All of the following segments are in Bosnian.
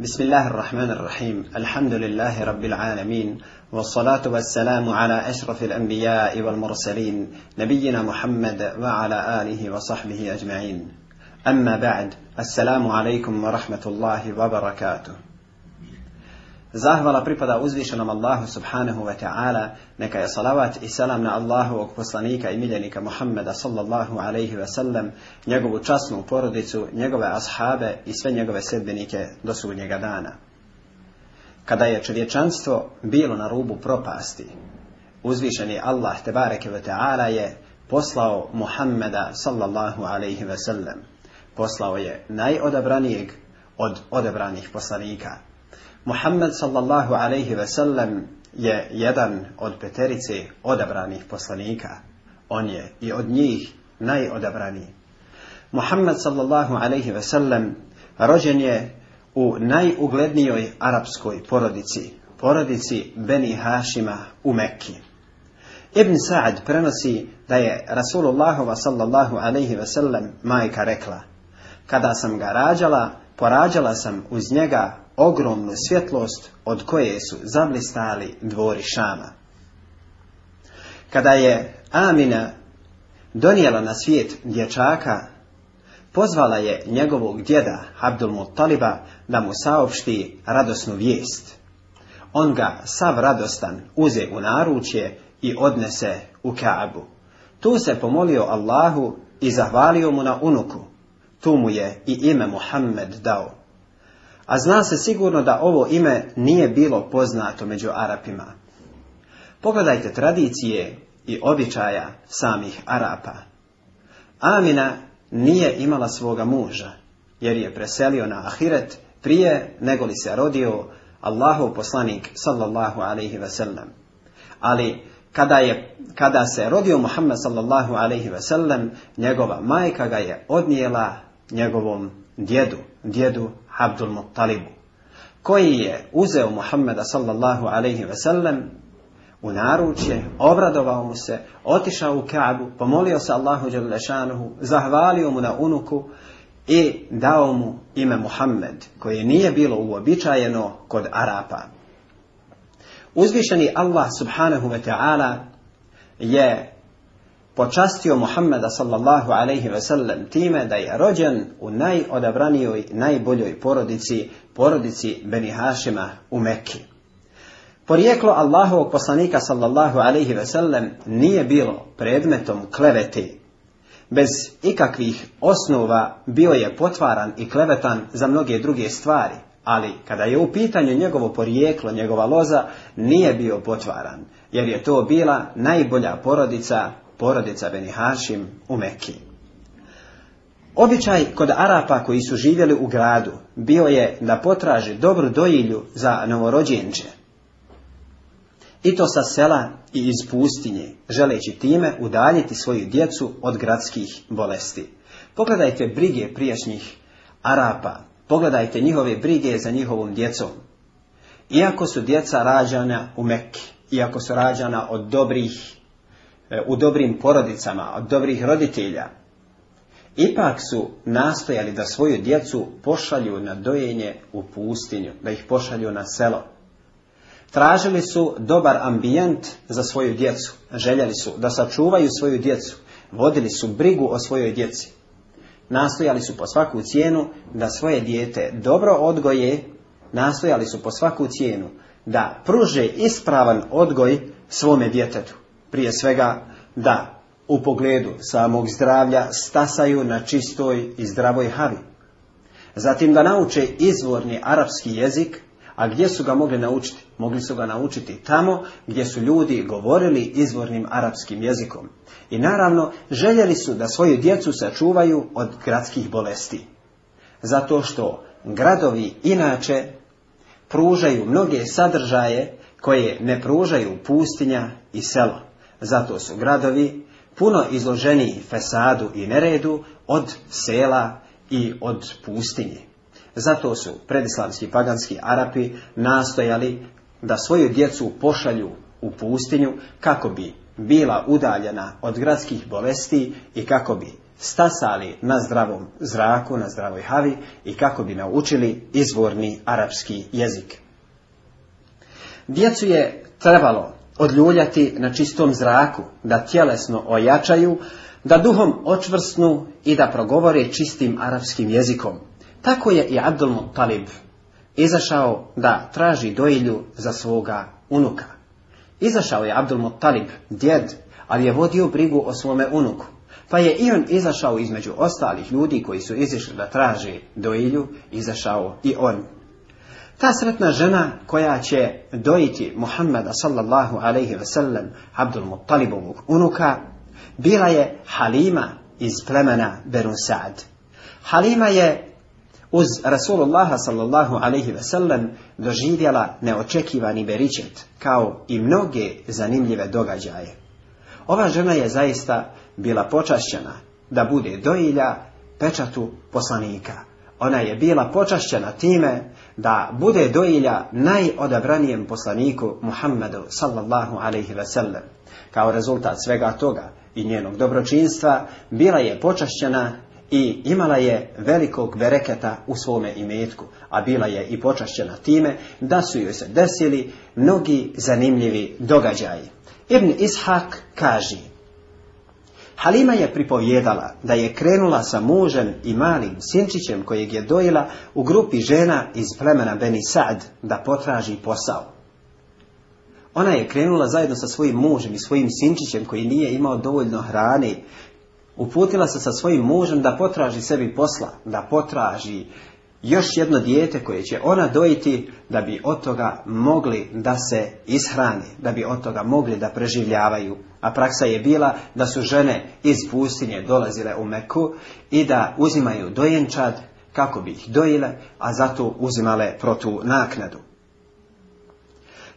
بسم الله الرحمن الرحيم الحمد لله رب العالمين والصلاة والسلام على أشرف الأنبياء والمرسلين نبينا محمد وعلى آله وصحبه أجمعين أما بعد السلام عليكم ورحمة الله وبركاته Zahvala pripada uzvišenom Allahu subhanahu wa ta'ala, neka je salavat i salam na ok poslanika i miljenika Muhammeda sallallahu alaihi wa sallam, njegovu časnu porodicu, njegove ashabe i sve njegove sedbenike do sudnjega dana. Kada je čovječanstvo bilo na rubu propasti, uzvišeni Allah tebareke wa ta'ala je poslao Muhammeda sallallahu alaihi wa sallam. Poslao je najodabranijeg od odabranih poslanika Muhammed sallallahu alaihi ve sellem je jedan od peterice odabranih poslanika. On je i od njih najodabraniji. Muhammed sallallahu alaihi ve sellem rođen je u najuglednijoj arapskoj porodici, porodici Beni Hašima u Mekki. Ibn sad prenosi da je Rasulullahova sallallahu alaihi ve sellem majka rekla Kada sam ga rađala, porađala sam uz njega ogromnu svjetlost od koje su zablistali dvori Šama. Kada je Amina donijela na svijet dječaka, pozvala je njegovog djeda Abdul Taliba da mu saopšti radosnu vijest. On ga sav radostan uze u naručje i odnese u Kaabu. Tu se pomolio Allahu i zahvalio mu na unuku. Tu mu je i ime Muhammed dao. A zna se sigurno da ovo ime nije bilo poznato među Arapima. Pogledajte tradicije i običaja samih Arapa. Amina nije imala svoga muža, jer je preselio na Ahiret prije nego li se rodio Allahov poslanik sallallahu alaihi wasallam. Ali kada, je, kada se rodio Muhammed sallallahu alaihi wasallam, njegova majka ga je odnijela njegovom djedu, djedu Abdul Muttalibu, koji je uzeo Muhammeda sallallahu alaihi ve sellem u naručje, obradovao mu se, otišao u Kaabu, pomolio se Allahu Đelešanuhu, zahvalio mu na unuku i dao mu ime Muhammed, koje nije bilo uobičajeno kod Arapa. Uzvišeni Allah subhanahu wa ta'ala je počastio Muhammeda sallallahu alaihi ve sellem time da je rođen u najodabranijoj, najboljoj porodici, porodici beni Benihašima u Mekki. Porijeklo Allahovog poslanika sallallahu alaihi ve sellem nije bilo predmetom kleveti. Bez ikakvih osnova bio je potvaran i klevetan za mnoge druge stvari, ali kada je u pitanju njegovo porijeklo, njegova loza, nije bio potvaran, jer je to bila najbolja porodica porodica Beni u Meki. Običaj kod Arapa koji su živjeli u gradu bio je da potraži dobru dojilju za novorođenče. I to sa sela i iz pustinje, želeći time udaljiti svoju djecu od gradskih bolesti. Pogledajte brige prijašnjih Arapa, pogledajte njihove brige za njihovom djecom. Iako su djeca rađana u Mekke, iako su rađana od dobrih E, u dobrim porodicama, od dobrih roditelja, ipak su nastojali da svoju djecu pošalju na dojenje u pustinju, da ih pošalju na selo. Tražili su dobar ambijent za svoju djecu, željeli su da sačuvaju svoju djecu, vodili su brigu o svojoj djeci. Nastojali su po svaku cijenu da svoje dijete dobro odgoje, nastojali su po svaku cijenu da pruže ispravan odgoj svome djetetu prije svega da u pogledu samog zdravlja stasaju na čistoj i zdravoj havi. Zatim da nauče izvorni arapski jezik, a gdje su ga mogli naučiti? Mogli su ga naučiti tamo gdje su ljudi govorili izvornim arapskim jezikom. I naravno, željeli su da svoju djecu sačuvaju od gradskih bolesti. Zato što gradovi inače pružaju mnoge sadržaje koje ne pružaju pustinja i selo. Zato su gradovi puno izloženi fesadu i neredu od sela i od pustinje. Zato su predislamski paganski Arapi nastojali da svoju djecu pošalju u pustinju kako bi bila udaljena od gradskih bolesti i kako bi stasali na zdravom zraku, na zdravoj havi i kako bi naučili izvorni arapski jezik. Djecu je trebalo odljuljati na čistom zraku, da tjelesno ojačaju, da duhom očvrsnu i da progovore čistim arapskim jezikom. Tako je i Abdul Talib izašao da traži doilju za svoga unuka. Izašao je Abdul Talib djed, ali je vodio brigu o svome unuku. Pa je i on izašao između ostalih ljudi koji su izišli da traže doilju, izašao i on. Ta sretna žena koja će dojiti Muhammeda sallallahu alaihi ve sellem, Abdul Muttalibovog unuka, bila je Halima iz plemena Berusad. Halima je uz Rasulullaha sallallahu alaihi ve sellem doživjela neočekivani beričet, kao i mnoge zanimljive događaje. Ova žena je zaista bila počašćena da bude dojilja pečatu poslanika. Ona je bila počašćena time da bude doilja najodabranijem poslaniku Muhammedu sallallahu alaihi ve sellem. Kao rezultat svega toga i njenog dobročinstva bila je počašćena i imala je velikog bereketa u svome imetku, a bila je i počašćena time da su joj se desili mnogi zanimljivi događaji. Ibn Ishak kaže Halima je pripovjedala da je krenula sa mužem i malim sinčićem kojeg je dojela u grupi žena iz plemena Beni Sad da potraži posao. Ona je krenula zajedno sa svojim mužem i svojim sinčićem koji nije imao dovoljno hrane. Uputila se sa svojim mužem da potraži sebi posla, da potraži još jedno dijete koje će ona dojiti da bi od toga mogli da se ishrani, da bi od toga mogli da preživljavaju. A praksa je bila da su žene iz pustinje dolazile u Meku i da uzimaju dojenčad kako bi ih dojile, a zato uzimale protu naknadu.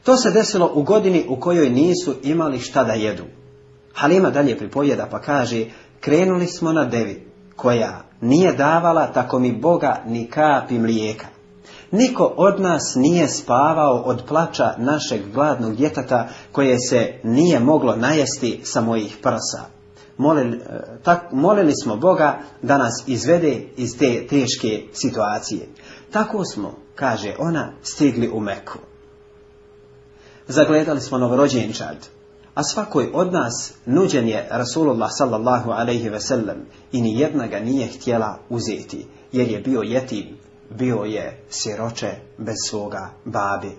To se desilo u godini u kojoj nisu imali šta da jedu. Halima dalje pripovjeda pa kaže, krenuli smo na devi, koja nije davala tako mi Boga ni kapi mlijeka. Niko od nas nije spavao od plaća našeg gladnog djetata, koje se nije moglo najesti sa mojih prsa. Molili, e, molili smo Boga da nas izvede iz te teške situacije. Tako smo, kaže ona, stigli u Meku. Zagledali smo novorođenčad a svakoj od nas nuđen je Rasulullah sallallahu alaihi ve sellem i nijedna ga nije htjela uzeti, jer je bio jetim, bio je siroče bez svoga babi.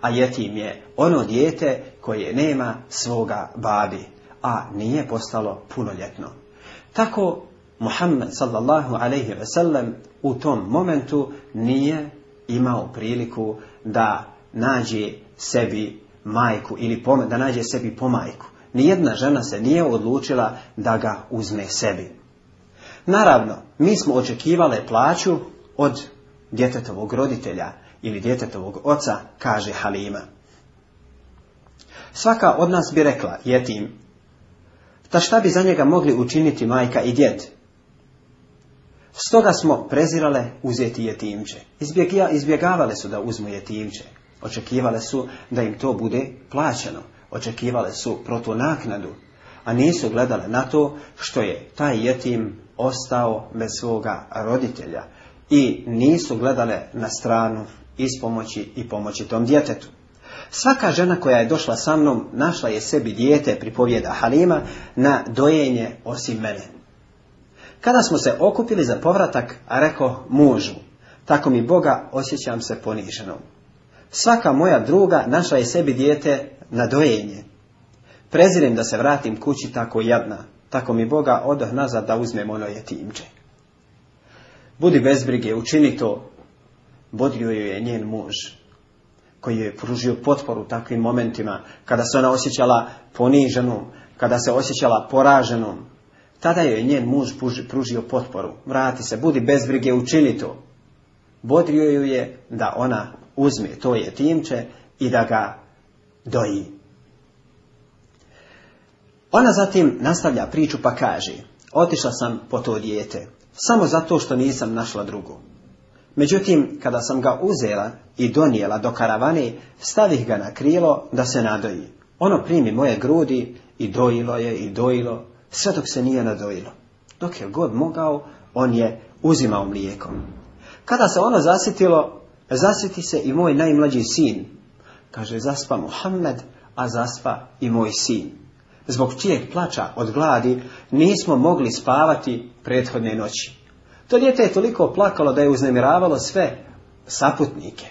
A jetim je ono dijete koje nema svoga babi, a nije postalo punoljetno. Tako Muhammed sallallahu alaihi ve sellem u tom momentu nije imao priliku da nađe sebi majku ili pom da nađe sebi po pomajku. Nijedna žena se nije odlučila da ga uzme sebi. Naravno, mi smo očekivale plaću od djetetovog roditelja ili djetetovog oca, kaže Halima. Svaka od nas bi rekla, jetim, ta šta bi za njega mogli učiniti majka i djed? Stoga smo prezirale uzeti jetimče. Izbjegavale su da uzmu jetimče. Očekivale su da im to bude plaćeno. Očekivale su protonaknadu. A nisu gledale na to što je taj jetim ostao bez svoga roditelja. I nisu gledale na stranu ispomoći i pomoći tom djetetu. Svaka žena koja je došla sa mnom našla je sebi dijete, pripovjeda Halima, na dojenje osim mene. Kada smo se okupili za povratak, a rekao mužu, tako mi Boga osjećam se poniženom. Svaka moja druga našla je sebi dijete na dojenje. Prezirem da se vratim kući tako jadna. Tako mi Boga odoh nazad da uzmem ono timče. Budi bez brige, učini to. Bodio joj je njen muž, koji je pružio potporu takvim momentima, kada se ona osjećala poniženom, kada se osjećala poraženom. Tada joj je njen muž pružio potporu. Vrati se, budi bez brige, učini to. Bodrio ju je da ona uzme to je timče i da ga doji. Ona zatim nastavlja priču pa kaže, otišla sam po to dijete, samo zato što nisam našla drugu. Međutim, kada sam ga uzela i donijela do karavane, stavih ga na krilo da se nadoji. Ono primi moje grudi i dojilo je i dojilo, sve dok se nije nadojilo. Dok je god mogao, on je uzimao mlijekom. Kada se ono zasitilo, Zasjeti se i moj najmlađi sin. Kaže, zaspa Muhammed, a zaspa i moj sin. Zbog čijeg plaća od gladi nismo mogli spavati prethodne noći. To dijete je toliko plakalo da je uznemiravalo sve saputnike.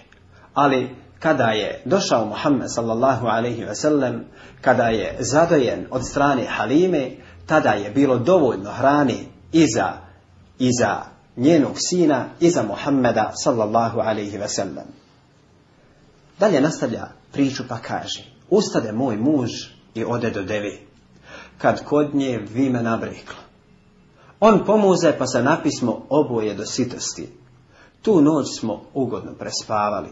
Ali kada je došao Muhammed sallallahu alaihi sellem, kada je zadojen od strane Halime, tada je bilo dovoljno hrane i za, i za njenog sina iza Muhammeda sallallahu alaihi ve sellem. Dalje nastavlja priču pa kaže, ustade moj muž i ode do devi, kad kod nje vime nabreklo. On pomuze pa se napismo oboje do sitosti. Tu noć smo ugodno prespavali.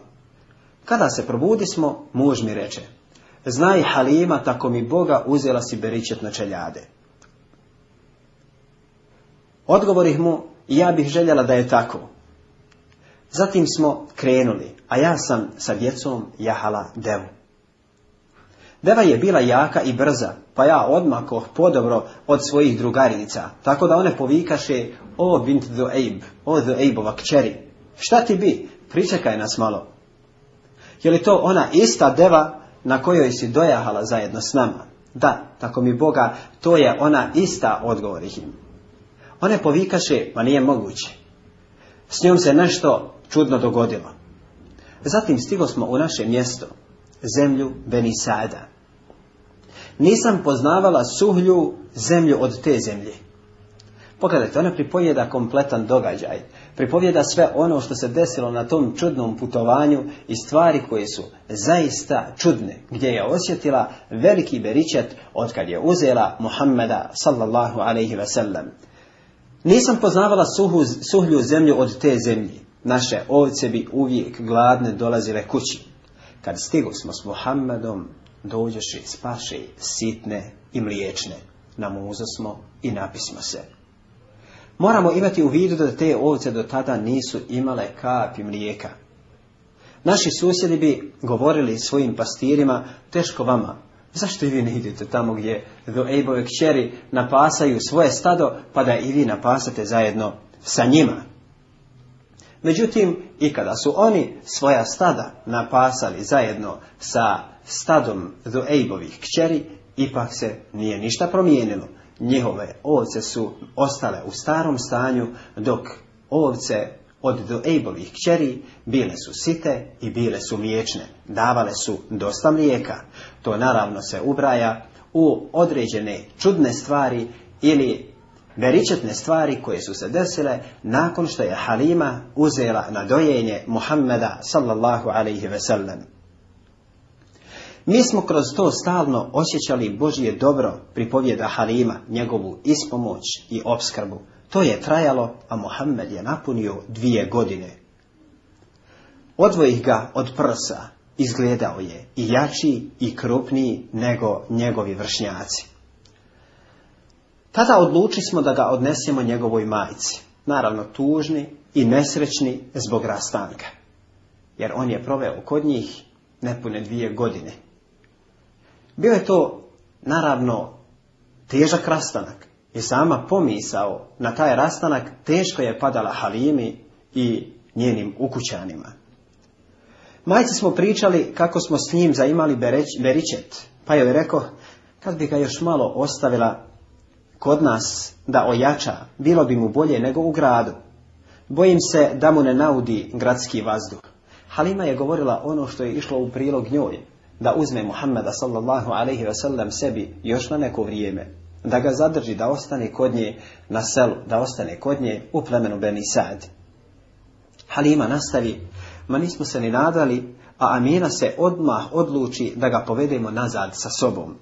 Kada se probudismo, muž mi reče, znaj Halima, tako mi Boga uzela si beričet na čeljade. Odgovorih mu, i ja bih željela da je tako. Zatim smo krenuli, a ja sam sa djecom jahala devu. Deva je bila jaka i brza, pa ja odmakoh podobro od svojih drugarica, tako da one povikaše, o bint eib, o eibova kćeri, šta ti bi, pričekaj nas malo. Je li to ona ista deva na kojoj si dojahala zajedno s nama? Da, tako mi Boga, to je ona ista, odgovorih im. Ona povikaše, pa nije moguće. S njom se nešto čudno dogodilo. Zatim stigo smo u naše mjesto, zemlju Benisada. Nisam poznavala suhlju zemlju od te zemlje. Pogledajte, ona pripovjeda kompletan događaj. Pripovjeda sve ono što se desilo na tom čudnom putovanju i stvari koje su zaista čudne, gdje je osjetila veliki beričet od kad je uzela Muhammeda sallallahu alaihi sellem. Nisam poznavala suhu, suhlju zemlju od te zemlje. Naše ovce bi uvijek gladne dolazile kući. Kad stigu smo s Muhammedom, dođeši spaši sitne i mliječne. Namuza smo i napismo se. Moramo imati u vidu da te ovce do tada nisu imale i mlijeka. Naši susjedi bi govorili svojim pastirima, teško vama, Zašto i vi ne idete tamo gdje do Ejbove kćeri napasaju svoje stado, pa da i vi napasate zajedno sa njima? Međutim, i kada su oni svoja stada napasali zajedno sa stadom do Ejbovih kćeri, ipak se nije ništa promijenilo. Njihove ovce su ostale u starom stanju, dok ovce od Duejbovih kćeri bile su site i bile su mliječne, davale su dosta mlijeka. To naravno se ubraja u određene čudne stvari ili veričetne stvari koje su se desile nakon što je Halima uzela na dojenje Muhammeda sallallahu alaihi sellem. Mi smo kroz to stalno osjećali Božje dobro pripovjeda Halima, njegovu ispomoć i obskrbu. To je trajalo, a Mohamed je napunio dvije godine. Odvojih ga od prsa izgledao je i jači i krupniji nego njegovi vršnjaci. Tada odluči smo da ga odnesemo njegovoj majici, naravno tužni i nesrećni zbog rastanka, jer on je proveo kod njih nepune dvije godine. Bio je to, naravno, težak rastanak, i sama pomisao na taj rastanak teško je padala Halimi i njenim ukućanima. Majci smo pričali kako smo s njim zaimali beričet, pa joj rekao, kad bi ga još malo ostavila kod nas da ojača, bilo bi mu bolje nego u gradu. Bojim se da mu ne naudi gradski vazduh. Halima je govorila ono što je išlo u prilog njoj, da uzme Muhammeda sallallahu alaihi wasallam sebi još na neko vrijeme, da ga zadrži, da ostane kod nje na selu, da ostane kod nje u plemenu Beni Sad. Halima nastavi, ma nismo se ni nadali, a Amina se odmah odluči da ga povedemo nazad sa sobom.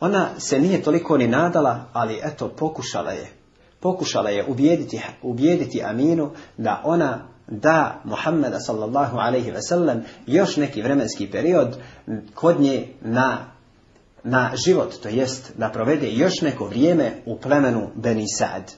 Ona se nije toliko ni nadala, ali eto pokušala je. Pokušala je ubijediti, ubijediti Aminu da ona da Muhammeda sallallahu alaihi ve sellem još neki vremenski period kod nje na na život, to jest da provede još neko vrijeme u plemenu Benisad.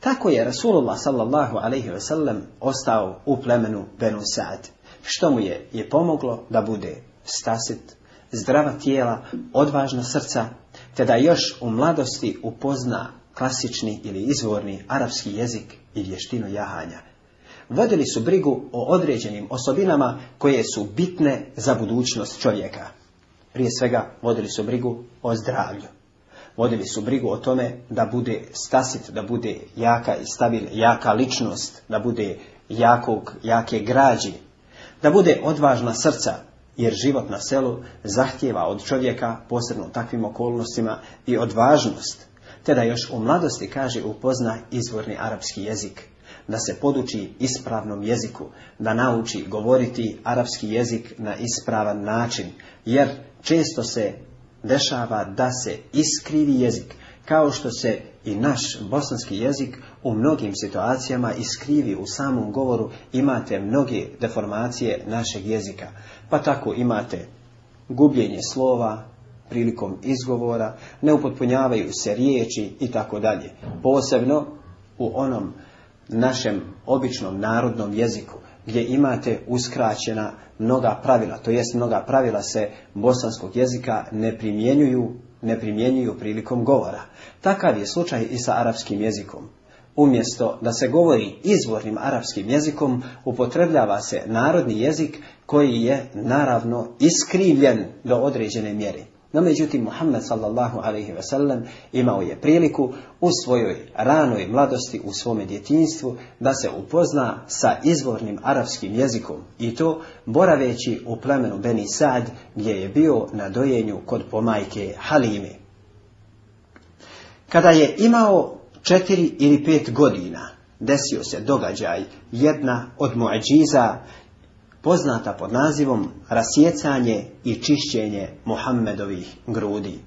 Tako je Rasulullah sallallahu alaihi sellem ostao u plemenu Benusad, što mu je, je pomoglo da bude stasit, zdrava tijela, odvažna srca, te da još u mladosti upozna klasični ili izvorni arapski jezik i vještinu jahanja. Vodili su brigu o određenim osobinama koje su bitne za budućnost čovjeka. Prije svega vodili su brigu o zdravlju. Vodili su brigu o tome da bude stasit, da bude jaka i stabil, jaka ličnost, da bude jakog, jake građi, da bude odvažna srca, jer život na selu zahtjeva od čovjeka, posebno u takvim okolnostima, i odvažnost, te da još u mladosti kaže upozna izvorni arapski jezik da se poduči ispravnom jeziku, da nauči govoriti arapski jezik na ispravan način, jer često se dešava da se iskrivi jezik, kao što se i naš bosanski jezik u mnogim situacijama iskrivi u samom govoru, imate mnoge deformacije našeg jezika. Pa tako imate gubljenje slova prilikom izgovora, ne upotpunjavaju se riječi i tako dalje. Posebno u onom našem običnom narodnom jeziku gdje imate uskraćena mnoga pravila, to jest mnoga pravila se bosanskog jezika ne primjenjuju, ne primjenjuju prilikom govora. Takav je slučaj i sa arapskim jezikom. Umjesto da se govori izvornim arapskim jezikom, upotrebljava se narodni jezik koji je naravno iskrivljen do određene mjeri. No međutim, Muhammed sallallahu alaihi ve sellem imao je priliku u svojoj ranoj mladosti, u svome djetinjstvu, da se upozna sa izvornim arapskim jezikom i to boraveći u plemenu Beni Sad gdje je bio na dojenju kod pomajke Halime. Kada je imao četiri ili pet godina, desio se događaj, jedna od muadžiza poznata pod nazivom rasjecanje i čišćenje Muhammedovih grudi.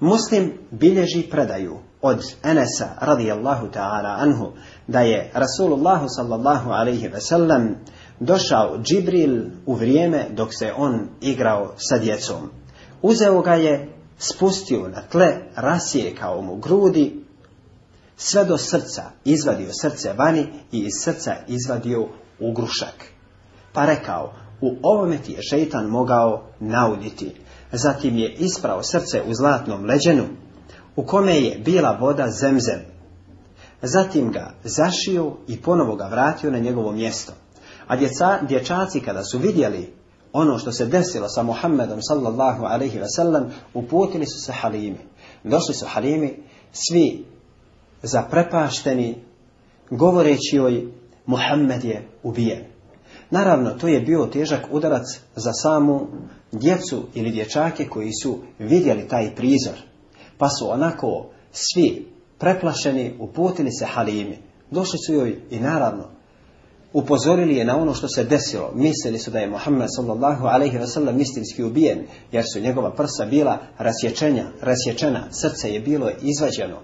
Muslim bilježi predaju od Enesa radijallahu ta'ala anhu da je Rasulullah sallallahu alaihi ve sellem došao Džibril u vrijeme dok se on igrao sa djecom. Uzeo ga je, spustio na tle, rasjekao mu grudi, sve do srca, izvadio srce vani i iz srca izvadio ugrušak pa rekao, u ovome ti je šeitan mogao nauditi. Zatim je isprao srce u zlatnom leđenu, u kome je bila voda zemzem. Zatim ga zašio i ponovo ga vratio na njegovo mjesto. A djeca, dječaci kada su vidjeli ono što se desilo sa Muhammedom sallallahu alaihi ve sellem, uputili su se halimi. Došli su halimi, svi zaprepašteni, govoreći joj, Muhammed je ubijen. Naravno, to je bio težak udarac za samu djecu ili dječake koji su vidjeli taj prizor. Pa su onako svi preplašeni uputili se Halimi. Došli su joj i naravno upozorili je na ono što se desilo. Mislili su da je Muhammed sallallahu alaihi wasallam istinski ubijen, jer su njegova prsa bila rasječenja, rasječena, srce je bilo izvađeno.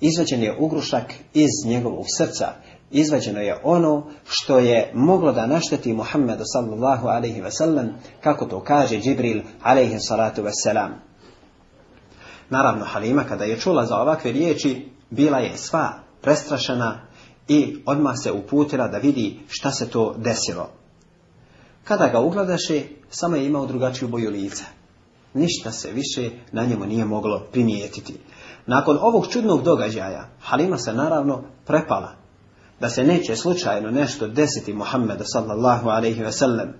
Izvađen je ugrušak iz njegovog srca izvađeno je ono što je moglo da našteti Muhammedu sallallahu alaihi wasallam, kako to kaže Džibril alaihi salatu wasalam. Naravno, Halima kada je čula za ovakve riječi, bila je sva prestrašena i odmah se uputila da vidi šta se to desilo. Kada ga ugledaši samo je imao drugačiju boju lica. Ništa se više na njemu nije moglo primijetiti. Nakon ovog čudnog događaja, Halima se naravno prepala da se neće slučajno nešto desiti Muhammedu sallallahu alaihi ve sellem,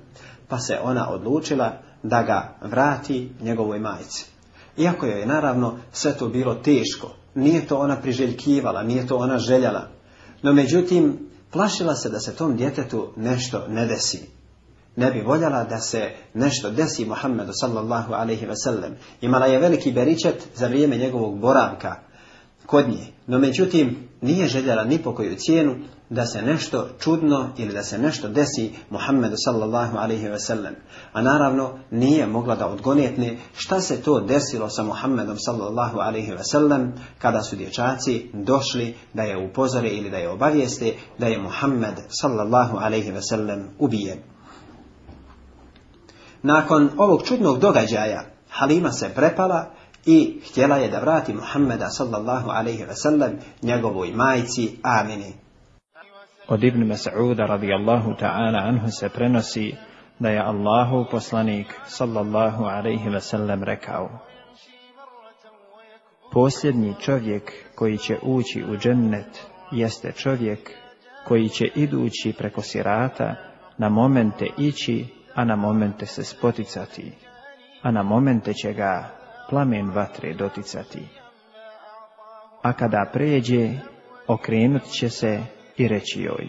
pa se ona odlučila da ga vrati njegovoj majci. Iako joj je naravno sve to bilo teško, nije to ona priželjkivala, nije to ona željela, no međutim plašila se da se tom djetetu nešto ne desi. Ne bi voljela da se nešto desi Muhammedu sallallahu alaihi ve sellem. Imala je veliki beričet za vrijeme njegovog boravka kod nje. No međutim, nije željela ni po koju cijenu da se nešto čudno ili da se nešto desi Muhammedu sallallahu alaihi ve sellem. A naravno nije mogla da odgonetne šta se to desilo sa Muhammedom sallallahu alaihi ve sellem kada su dječaci došli da je upozore ili da je obavijeste da je Muhammed sallallahu alaihi ve sellem ubijen. Nakon ovog čudnog događaja Halima se prepala i htjela je da vrati Muhammeda sallallahu alaihi ve sellem njegovoj majci. Amini. Od Ibn Mas'uda radijallahu ta'ala anhu se prenosi da je Allahu poslanik sallallahu alaihi ve sellem rekao Posljednji čovjek koji će ući u džennet jeste čovjek koji će idući preko sirata na momente ići, a na momente se spoticati, a na momente će ga plamen vatre doticati. A kada pređe, okrenut će se i reći joj,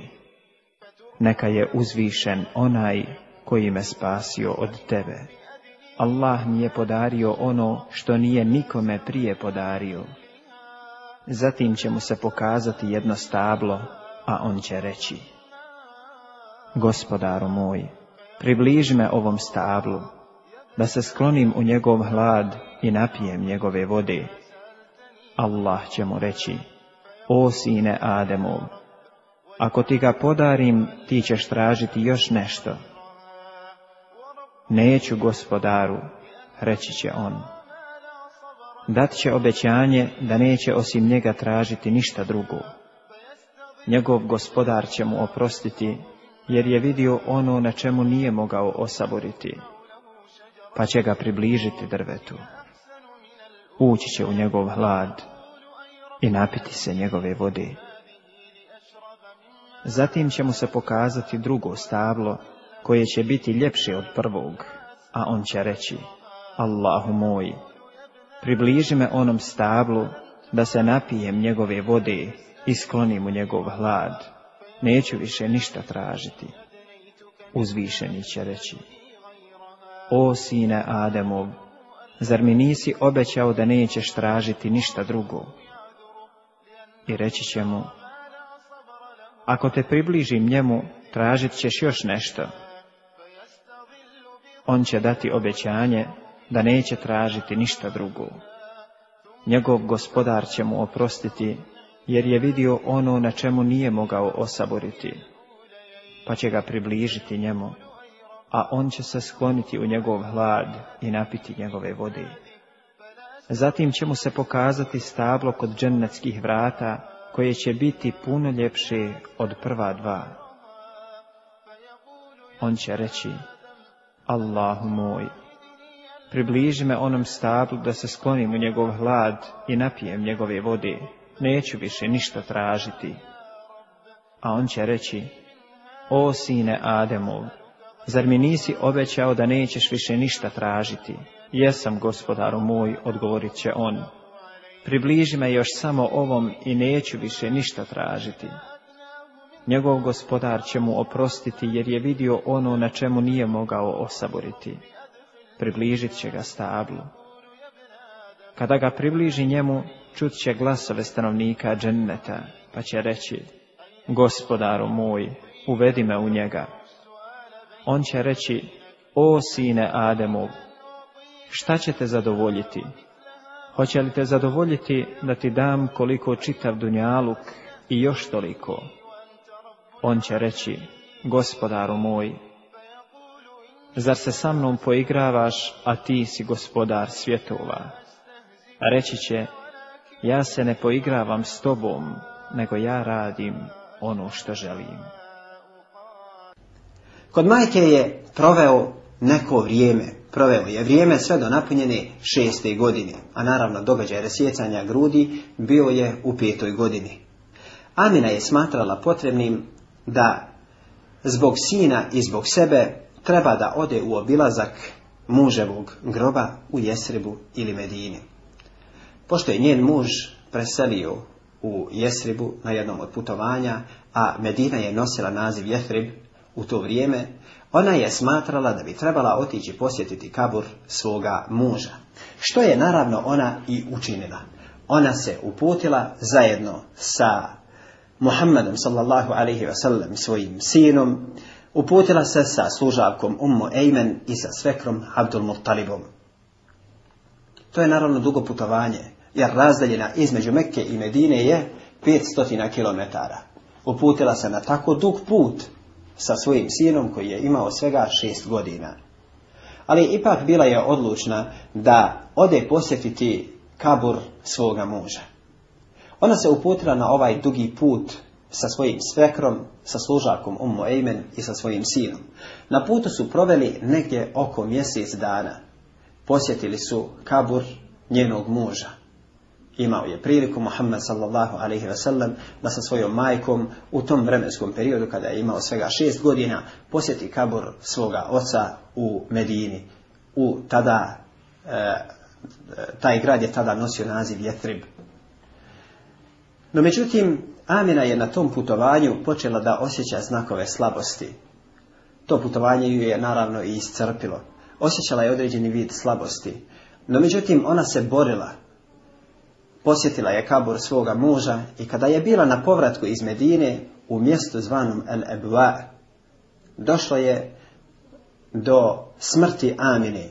neka je uzvišen onaj koji me spasio od tebe. Allah mi je podario ono što nije nikome prije podario. Zatim će mu se pokazati jedno stablo, a on će reći, Gospodaru moj, približi me ovom stablu, da se sklonim u njegov hlad i napijem njegove vode. Allah će mu reći, o sine Ademov, ako ti ga podarim, ti ćeš tražiti još nešto. Neću gospodaru, reći će on. Dat će obećanje da neće osim njega tražiti ništa drugo. Njegov gospodar će mu oprostiti, jer je vidio ono na čemu nije mogao osaboriti pa će ga približiti drvetu. Ući će u njegov hlad i napiti se njegove vode. Zatim će mu se pokazati drugo stablo, koje će biti ljepše od prvog, a on će reći, Allahu moj, približi me onom stablu, da se napijem njegove vode i sklonim u njegov hlad. Neću više ništa tražiti. Uzvišeni će reći, o sine Ademov, zar mi nisi obećao da nećeš tražiti ništa drugo? I reći će mu, ako te približim njemu, tražit ćeš još nešto. On će dati obećanje da neće tražiti ništa drugo. Njegov gospodar će mu oprostiti, jer je vidio ono na čemu nije mogao osaboriti, pa će ga približiti njemu a on će se skloniti u njegov hlad i napiti njegove vode. Zatim će mu se pokazati stablo kod džennetskih vrata, koje će biti puno ljepše od prva dva. On će reći, Allahu moj, približi me onom stablu da se sklonim u njegov hlad i napijem njegove vode, neću više ništa tražiti. A on će reći, O sine Ademov, zar mi nisi obećao da nećeš više ništa tražiti? Jesam, gospodaru moj, odgovorit će on. Približi me još samo ovom i neću više ništa tražiti. Njegov gospodar će mu oprostiti jer je vidio ono na čemu nije mogao osaboriti. Približit će ga stablu. Kada ga približi njemu, čut će glasove stanovnika dženneta, pa će reći, gospodaru moj, uvedi me u njega on će reći, o sine Ademov, šta će te zadovoljiti? Hoće li te zadovoljiti da ti dam koliko čitav dunjaluk i još toliko? On će reći, gospodaru moj, zar se sa mnom poigravaš, a ti si gospodar svjetova? Reći će, ja se ne poigravam s tobom, nego ja radim ono što želim. Kod majke je proveo neko vrijeme. Proveo je vrijeme sve do napunjene šeste godine, a naravno događaj resjecanja grudi bio je u petoj godini. Amina je smatrala potrebnim da zbog sina i zbog sebe treba da ode u obilazak muževog groba u Jesribu ili Medini. Pošto je njen muž preselio u Jesribu na jednom od putovanja, a Medina je nosila naziv Jesrib, u to vrijeme, ona je smatrala da bi trebala otići posjetiti kabur svoga muža. Što je naravno ona i učinila. Ona se uputila zajedno sa Muhammedom sallallahu alaihi wasallam svojim sinom, uputila se sa služavkom Ummu Ejmen i sa svekrom Abdul Muttalibom. To je naravno dugo putovanje, jer razdaljena između Mekke i Medine je 500 km. Uputila se na tako dug put sa svojim sinom koji je imao svega šest godina. Ali ipak bila je odlučna da ode posjetiti kabur svoga muža. Ona se uputila na ovaj dugi put sa svojim svekrom, sa služakom Ummu Ejmen i sa svojim sinom. Na putu su proveli negdje oko mjesec dana. Posjetili su kabur njenog muža imao je priliku Muhammed sallallahu alaihi wasallam da sa svojom majkom u tom vremenskom periodu kada je imao svega šest godina posjeti kabor svoga oca u Medini. U tada, e, e, taj grad je tada nosio naziv Jetrib. No međutim, Amina je na tom putovanju počela da osjeća znakove slabosti. To putovanje ju je naravno i iscrpilo. Osjećala je određeni vid slabosti. No međutim, ona se borila Posjetila je kabor svoga muža i kada je bila na povratku iz Medine u mjestu zvanom El Ebua, došlo je do smrti Amini.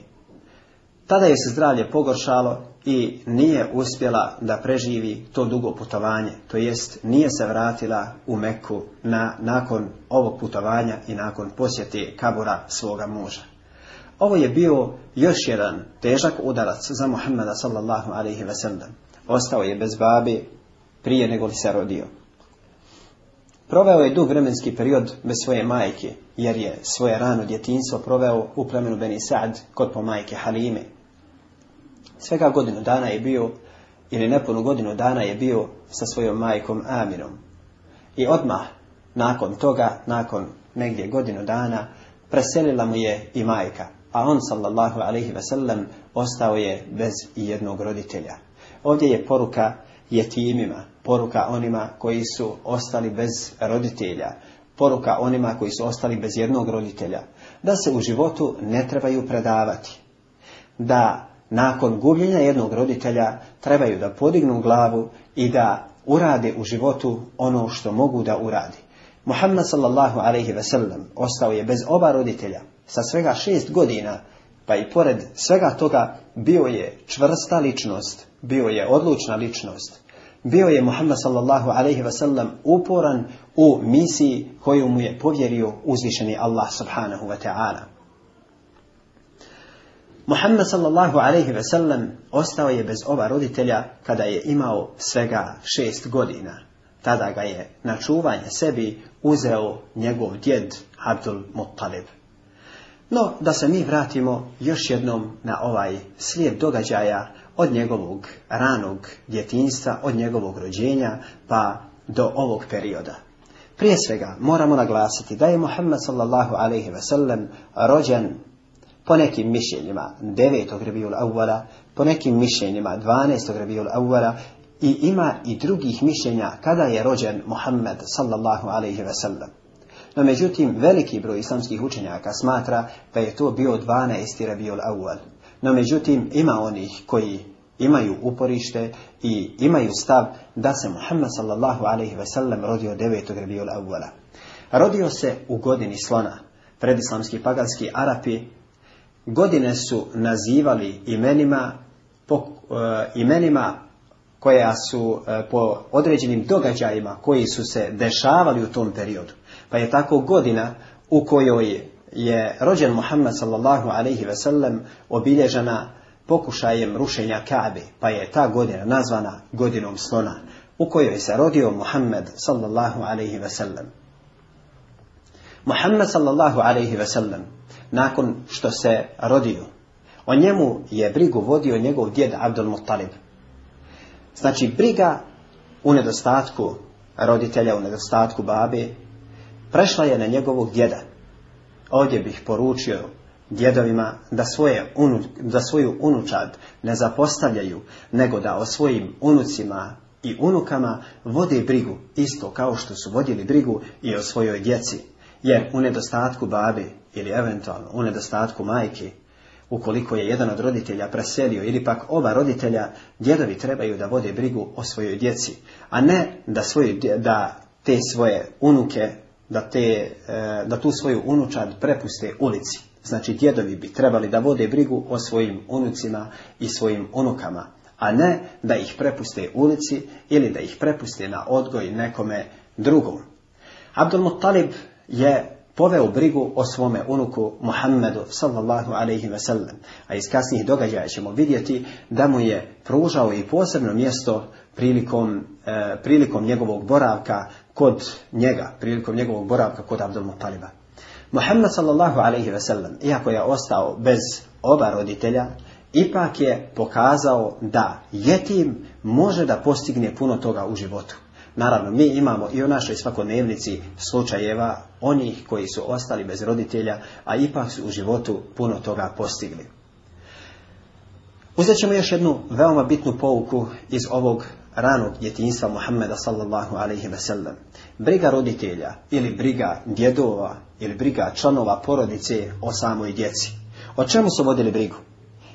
Tada je se zdravlje pogoršalo i nije uspjela da preživi to dugo putovanje, to jest nije se vratila u Meku na, nakon ovog putovanja i nakon posjeti kabura svoga muža. Ovo je bio još jedan težak udarac za Muhammada sallallahu alaihi ve sellem ostao je bez babi prije nego li se rodio. Proveo je dug vremenski period bez svoje majke, jer je svoje rano djetinstvo proveo u plemenu Beni kod po majke Halime. Svega godinu dana je bio, ili nepunu godinu dana je bio sa svojom majkom Aminom. I odmah, nakon toga, nakon negdje godinu dana, preselila mu je i majka, a on sallallahu alaihi wasallam ostao je bez jednog roditelja. Ovdje je poruka jetimima, poruka onima koji su ostali bez roditelja, poruka onima koji su ostali bez jednog roditelja, da se u životu ne trebaju predavati, da nakon gubljenja jednog roditelja trebaju da podignu glavu i da urade u životu ono što mogu da uradi. Muhammed sallallahu alaihi ve sellem ostao je bez oba roditelja sa svega šest godina pa i pored svega toga bio je čvrsta ličnost, bio je odlučna ličnost. Bio je Muhammed sallallahu alaihi wasallam uporan u misiji koju mu je povjerio uzvišeni Allah subhanahu wa ta'ala. Muhammed sallallahu alaihi wasallam ostao je bez oba roditelja kada je imao svega šest godina. Tada ga je na čuvanje sebi uzeo njegov djed Abdul Muttalib. No, da se mi vratimo još jednom na ovaj slijed događaja od njegovog ranog djetinjstva, od njegovog rođenja pa do ovog perioda. Prije svega moramo naglasiti da je Muhammed sallallahu alaihi ve sellem rođen po nekim mišljenjima 9. rebijul avvala, po nekim mišljenjima 12. rebijul avvala i ima i drugih mišljenja kada je rođen Muhammed sallallahu alaihi ve sellem. No međutim, veliki broj islamskih učenjaka smatra da je to bio 12. Rabiul Awal. No međutim, ima onih koji imaju uporište i imaju stav da se Muhammed sallallahu alaihi ve sellem rodio 9. Rabiul Awala. Rodio se u godini slona. Predislamski paganski Arapi godine su nazivali imenima, po, e, imenima koja su e, po određenim događajima koji su se dešavali u tom periodu. Pa je tako godina u kojoj je rođen Muhammed sallallahu alaihi ve sellem obilježena pokušajem rušenja Kaabe, pa je ta godina nazvana godinom slona, u kojoj se rodio Muhammed sallallahu alaihi ve sellem. Muhammed sallallahu alaihi ve sellem, nakon što se rodio, o njemu je brigu vodio njegov djed Abdul Muttalib. Znači, briga u nedostatku roditelja, u nedostatku babe, prešla je na njegovog djeda. Ovdje bih poručio djedovima da, svoje svoju unučad ne zapostavljaju, nego da o svojim unucima i unukama vode brigu, isto kao što su vodili brigu i o svojoj djeci. Jer u nedostatku babi ili eventualno u nedostatku majke, ukoliko je jedan od roditelja preselio ili pak oba roditelja, djedovi trebaju da vode brigu o svojoj djeci, a ne da, da te svoje unuke da, te, e, da tu svoju unučad prepuste ulici. Znači djedovi bi trebali da vode brigu o svojim unucima i svojim unukama, a ne da ih prepuste ulici ili da ih prepuste na odgoj nekome drugom. Abdul Muttalib je poveo brigu o svome unuku Muhammedu sallallahu alaihi ve sellem. A iz kasnijih događaja ćemo vidjeti da mu je pružao i posebno mjesto prilikom, e, prilikom njegovog boravka kod njega, prilikom njegovog boravka kod Abdul Mutaliba. Muhammed sallallahu alaihi ve sellem, iako je ostao bez oba roditelja, ipak je pokazao da jetim može da postigne puno toga u životu. Naravno, mi imamo i u našoj svakodnevnici slučajeva onih koji su ostali bez roditelja, a ipak su u životu puno toga postigli. Uzet ćemo još jednu veoma bitnu pouku iz ovog ranog djetinjstva Muhammeda sallallahu alaihi sellem. Briga roditelja ili briga djedova ili briga članova porodice o samoj djeci. O čemu su vodili brigu?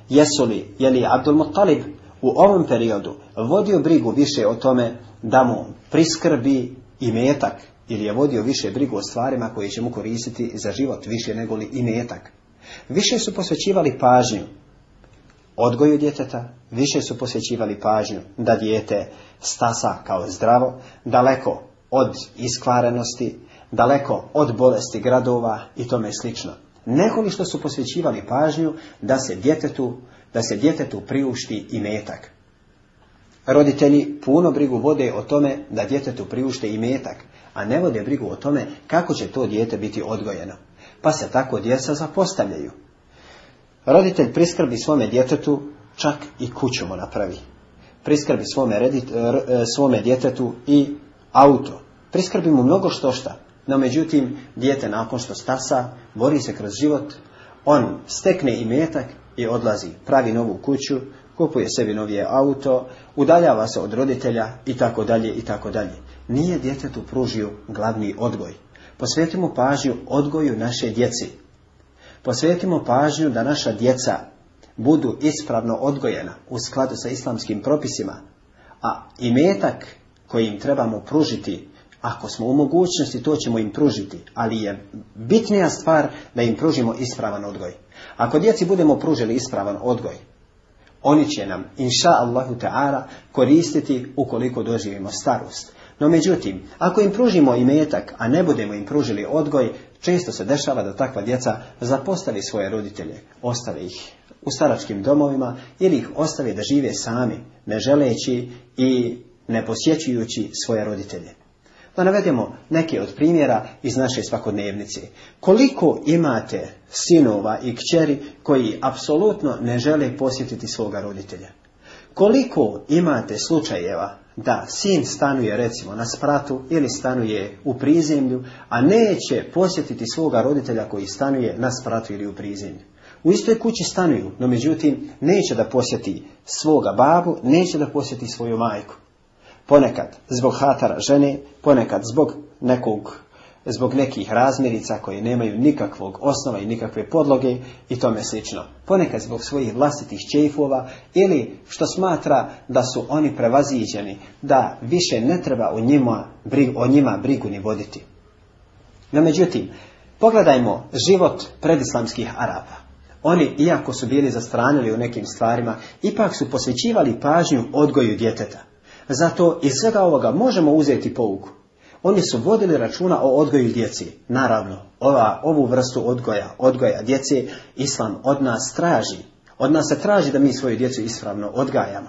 Jesu li, je li Abdul Muttalib u ovom periodu vodio brigu više o tome da mu priskrbi i metak ili je vodio više brigu o stvarima koje će mu koristiti za život više nego li i metak. Više su posvećivali pažnju odgoju djeteta više su posjećivali pažnju da dijete stasa kao zdravo, daleko od iskvarenosti, daleko od bolesti gradova i tome slično. Nekoli što su posvećivali pažnju da se djetetu, da se djetetu priušti i metak. Roditelji puno brigu vode o tome da djetetu priušte i metak, a ne vode brigu o tome kako će to dijete biti odgojeno. Pa se tako djeca zapostavljaju, Roditelj priskrbi svome djetetu, čak i kuću mu napravi. Priskrbi svome, e, svome djetetu i auto. Priskrbi mu mnogo što šta. No međutim, dijete nakon što stasa, bori se kroz život, on stekne i metak i odlazi, pravi novu kuću, kupuje sebi novije auto, udaljava se od roditelja i tako dalje i tako dalje. Nije djetetu pružio glavni odgoj. Posvetimo pažnju odgoju naše djeci. Posvetimo pažnju da naša djeca budu ispravno odgojena u skladu sa islamskim propisima, a imetak koji im trebamo pružiti, ako smo u mogućnosti, to ćemo im pružiti, ali je bitnija stvar da im pružimo ispravan odgoj. Ako djeci budemo pružili ispravan odgoj, oni će nam, inša Allahu ta'ala, koristiti ukoliko doživimo starost. No međutim, ako im pružimo imetak, a ne budemo im pružili odgoj, Često se dešava da takva djeca zapostavi svoje roditelje, ostave ih u staračkim domovima ili ih ostave da žive sami, ne želeći i ne posjećujući svoje roditelje. Da navedemo neke od primjera iz naše svakodnevnice. Koliko imate sinova i kćeri koji apsolutno ne žele posjetiti svoga roditelja? Koliko imate slučajeva da sin stanuje recimo na spratu ili stanuje u prizemlju, a neće posjetiti svoga roditelja koji stanuje na spratu ili u prizemlju. U istoj kući stanuju, no međutim neće da posjeti svoga babu, neće da posjeti svoju majku. Ponekad zbog hatara žene, ponekad zbog nekog zbog nekih razmirica koje nemaju nikakvog osnova i nikakve podloge i tome slično. Ponekad zbog svojih vlastitih čejfova ili što smatra da su oni prevaziđeni, da više ne treba o njima, o njima brigu ni voditi. No međutim, pogledajmo život predislamskih araba. Oni, iako su bili zastranili u nekim stvarima, ipak su posvećivali pažnju odgoju djeteta. Zato iz svega ovoga možemo uzeti pouku. Oni su vodili računa o odgoju djeci. Naravno, ova, ovu vrstu odgoja, odgoja djeci, Islam od nas traži. Od nas se traži da mi svoju djecu ispravno odgajamo.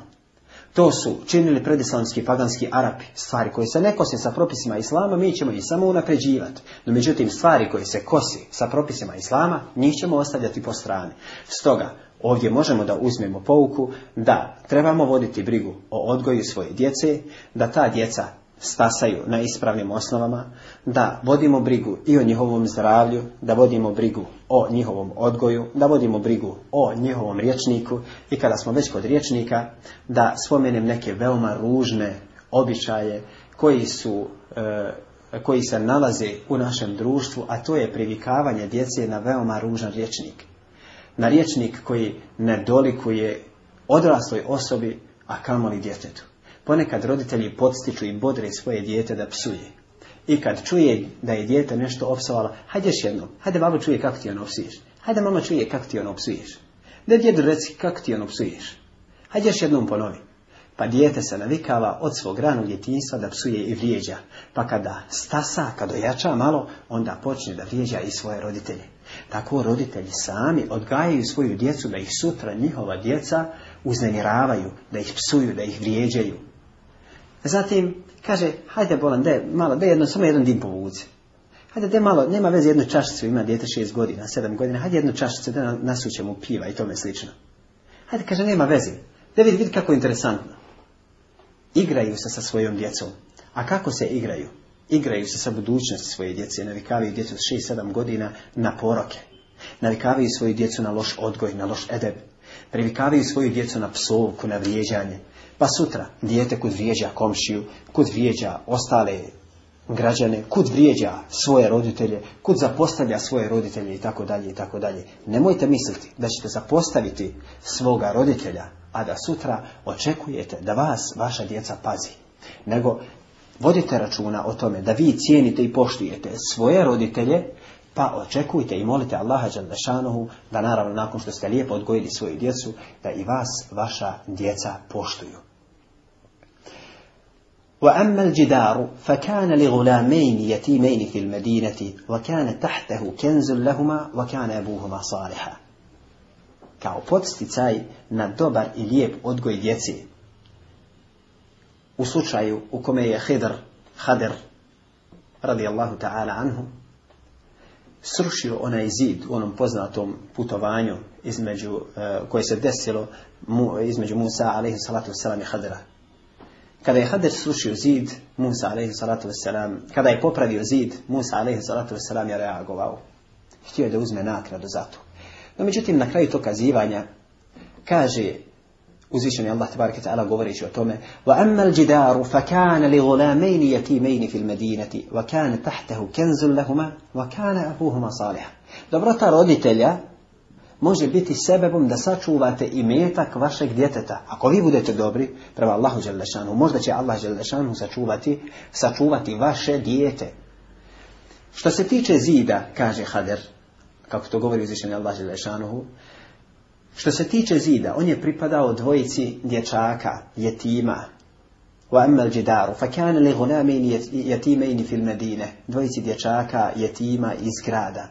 To su činili predislamski paganski Arapi. Stvari koje se ne kose sa propisima Islama, mi ćemo ih samo unapređivati. No međutim, stvari koje se kosi sa propisima Islama, njih ćemo ostavljati po strani. Stoga, ovdje možemo da uzmemo pouku da trebamo voditi brigu o odgoju svoje djece, da ta djeca stasaju na ispravnim osnovama, da vodimo brigu i o njihovom zdravlju, da vodimo brigu o njihovom odgoju, da vodimo brigu o njihovom rječniku i kada smo već kod rječnika, da spomenem neke veoma ružne običaje koji su e, koji se nalaze u našem društvu, a to je privikavanje djece na veoma ružan rječnik. Na rječnik koji ne dolikuje odrasloj osobi, a kamoli djetetu. Ponekad roditelji podstiču i bodre svoje dijete da psuje. I kad čuje da je dijete nešto opsovalo, hajde još jednom, hajde babo čuje kako ti ono psuješ, Hajde mama čuje kako ti ono psuješ, Da djedu reci kako ti ono psuješ. Hajde još jednom ponovi. Pa dijete se navikava od svog ranog djetinjstva da psuje i vrijeđa. Pa kada stasa, kada jača malo, onda počne da vrijeđa i svoje roditelje. Tako roditelji sami odgajaju svoju djecu da ih sutra njihova djeca uznemiravaju, da ih psuju, da ih vrijeđaju. Zatim, kaže, hajde bolan, daj, malo, daj jedno, samo jedan dim povuci. Hajde, daj malo, nema veze jednu čašicu, ima dijete šest godina, sedam godina, hajde jednu čašicu, da nasućemo piva i tome slično. Hajde, kaže, nema veze. Da vidi, kako je interesantno. Igraju se sa svojom djecom. A kako se igraju? Igraju se sa budućnosti svoje djece, navikavaju djecu s šest, sedam godina na poroke. Navikavaju svoju djecu na loš odgoj, na loš edeb. Privikavaju svoju djecu na psovku, na vrijeđanje. Pa sutra dijete kud vrijeđa komšiju, kud vrijeđa ostale građane, kud vrijeđa svoje roditelje, kud zapostavlja svoje roditelje i tako dalje i tako dalje. Nemojte misliti da ćete zapostaviti svoga roditelja, a da sutra očekujete da vas vaša djeca pazi. Nego vodite računa o tome da vi cijenite i poštujete svoje roditelje, pa očekujte i molite Allaha Đaldešanohu da naravno nakon što ste lijepo odgojili svoju djecu, da i vas vaša djeca poštuju. وأما الجدار فكان لغلامين يتيمين في المدينة وكان تحته كنز لهما وكان أبوهما صالحا kao podsticaj na dobar i lijep odgoj djece. U slučaju u kome je Hidr, Hader, radijallahu ta'ala anhu, srušio onaj zid u onom poznatom putovanju između, eh, koje se desilo između Musa, alaihi salatu wasalam, i Hadera, Kada je Hades srušio zid, Musa alaihi salatu wasalam, kada je popravio zid, Musa alaihi salatu wasalam je reagovao. Htio je da uzme nakradu za to. No međutim, na kraju toga zivanja, kaže uzvišeni Allah tabarika ta'ala govoreći o tome وَأَمَّا الْجِدَارُ فَكَانَ لِغُلَامَيْنِ يَتِيمَيْنِ فِي الْمَدِينَةِ وَكَانَ تَحْتَهُ كَنْزٌ لَهُمَا وَكَانَ أَبُوهُمَا صَالِحًا Dobrota roditelja može biti sebebom da sačuvate i metak vašeg djeteta. Ako vi budete dobri prema Allahu Đelešanu, možda će Allah Đelešanu sačuvati, sačuvati vaše dijete. Što se tiče zida, kaže Hader, kako to govori uzvišeni Allah Đelešanu, što se tiče zida, on je pripadao dvojici dječaka, jetima, وأما الجدار فكان i يتيمين i المدينة dvojici dječaka jetima iz grada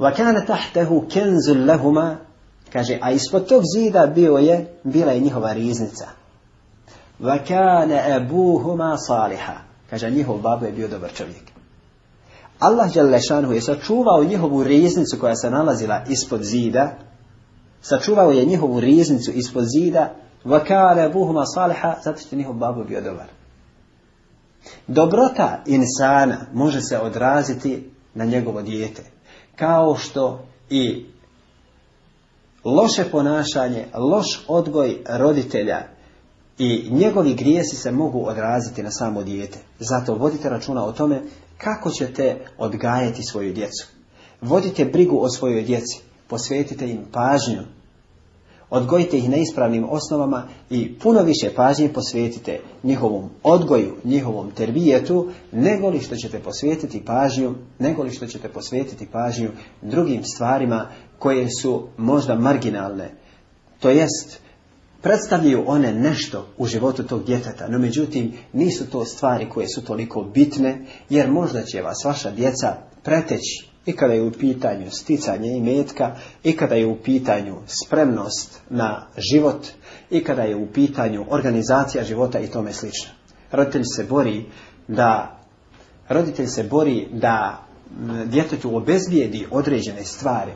tahtahu Kaže, a ispod tog zida bio je, bila je njihova riznica. ebuhuma saliha, Kaže, njihov babo je bio dobar čovjek. Allah je sačuvao njihovu riznicu koja se nalazila ispod zida, sačuvao je njihovu riznicu ispod zida, vakale buhuma saliha, zato što njihov babo bio dobar. Dobrota insana može se odraziti na njegovo dijete kao što i loše ponašanje, loš odgoj roditelja i njegovi grijesi se mogu odraziti na samo dijete. Zato vodite računa o tome kako ćete odgajati svoju djecu. Vodite brigu o svojoj djeci, posvetite im pažnju, Odgojite ih na ispravnim osnovama i puno više pažnje posvetite njihovom odgoju, njihovom terbijetu, nego li što ćete posvetiti pažnju, nego li što ćete posvetiti pažnju drugim stvarima koje su možda marginalne. To jest, predstavljaju one nešto u životu tog djeteta, no međutim nisu to stvari koje su toliko bitne, jer možda će vas vaša djeca preteći i kada je u pitanju sticanje imetka, i kada je u pitanju spremnost na život, i kada je u pitanju organizacija života i tome slično. Roditelj se bori da roditelj se bori da djetetu obezbijedi određene stvari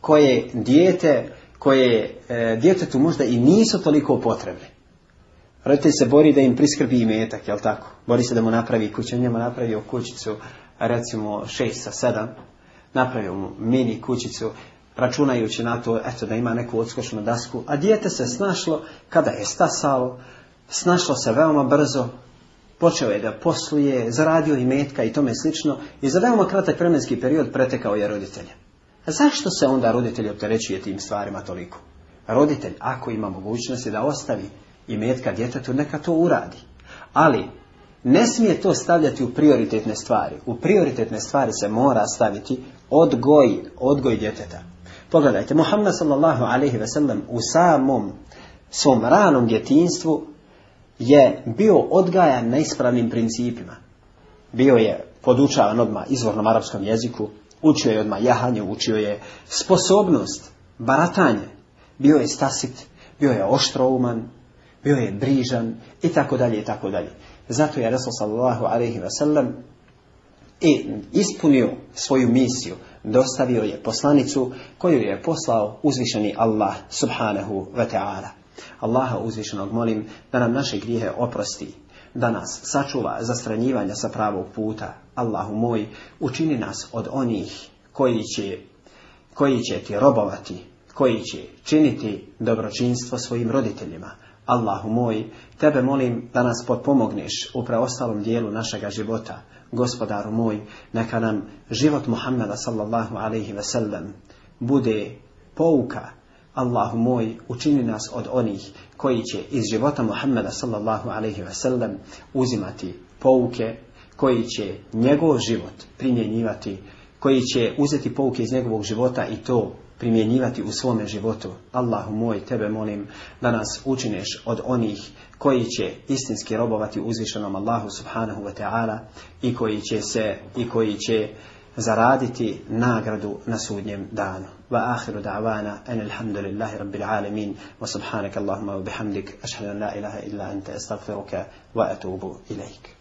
koje dijete koje e, djetetu možda i nisu toliko potrebne. Roditelj se bori da im priskrbi imetak, jel tako? Bori se da mu napravi kuću, njemu napravio kućicu, recimo šest sa 7, napravio mu mini kućicu, računajući na to eto, da ima neku odskošnu dasku, a dijete se snašlo kada je stasalo, snašlo se veoma brzo, počeo je da posluje, zaradio i metka i tome slično i za veoma kratak vremenski period pretekao je roditelje. A zašto se onda roditelj opterećuje tim stvarima toliko? Roditelj, ako ima mogućnosti da ostavi i metka djetetu, neka to uradi. Ali, ne smije to stavljati u prioritetne stvari. U prioritetne stvari se mora staviti odgoj, odgoj djeteta. Pogledajte, Muhammed sallallahu alaihi ve sellem u samom svom ranom djetinstvu je bio odgajan na ispravnim principima. Bio je podučavan odmah izvornom arapskom jeziku, učio je odmah jahanje, učio je sposobnost, baratanje. Bio je stasit, bio je oštrouman, bio je brižan i tako dalje i tako dalje. Zato je Rasul sallallahu ve sellem i ispunio svoju misiju, dostavio je poslanicu koju je poslao uzvišeni Allah subhanahu wa ta'ala. Allaha uzvišenog molim da nam naše grijehe oprosti, da nas sačuva zastranjivanja sa pravog puta. Allahu moj, učini nas od onih koji će, koji će ti robovati, koji će činiti dobročinstvo svojim roditeljima, Allahu moj, tebe molim da nas potpomogneš u preostalom dijelu našega života. Gospodaru moj, neka nam život Muhammeda sallallahu alaihi ve sellem bude pouka. Allahu moj, učini nas od onih koji će iz života Muhammeda sallallahu alaihi ve sellem uzimati pouke, koji će njegov život primjenjivati, koji će uzeti pouke iz njegovog života i to primjenjivati u svome životu. Allahu moj, tebe molim da nas učineš od onih koji će istinski robovati uzvišenom Allahu subhanahu wa ta'ala i koji će se i koji će zaraditi nagradu na sudnjem danu. Wa akhiru da'wana an alhamdulillahi rabbil alamin wa subhanaka Allahumma wa bihamdik ashhadu an la ilaha illa anta astaghfiruka wa atubu ilaik.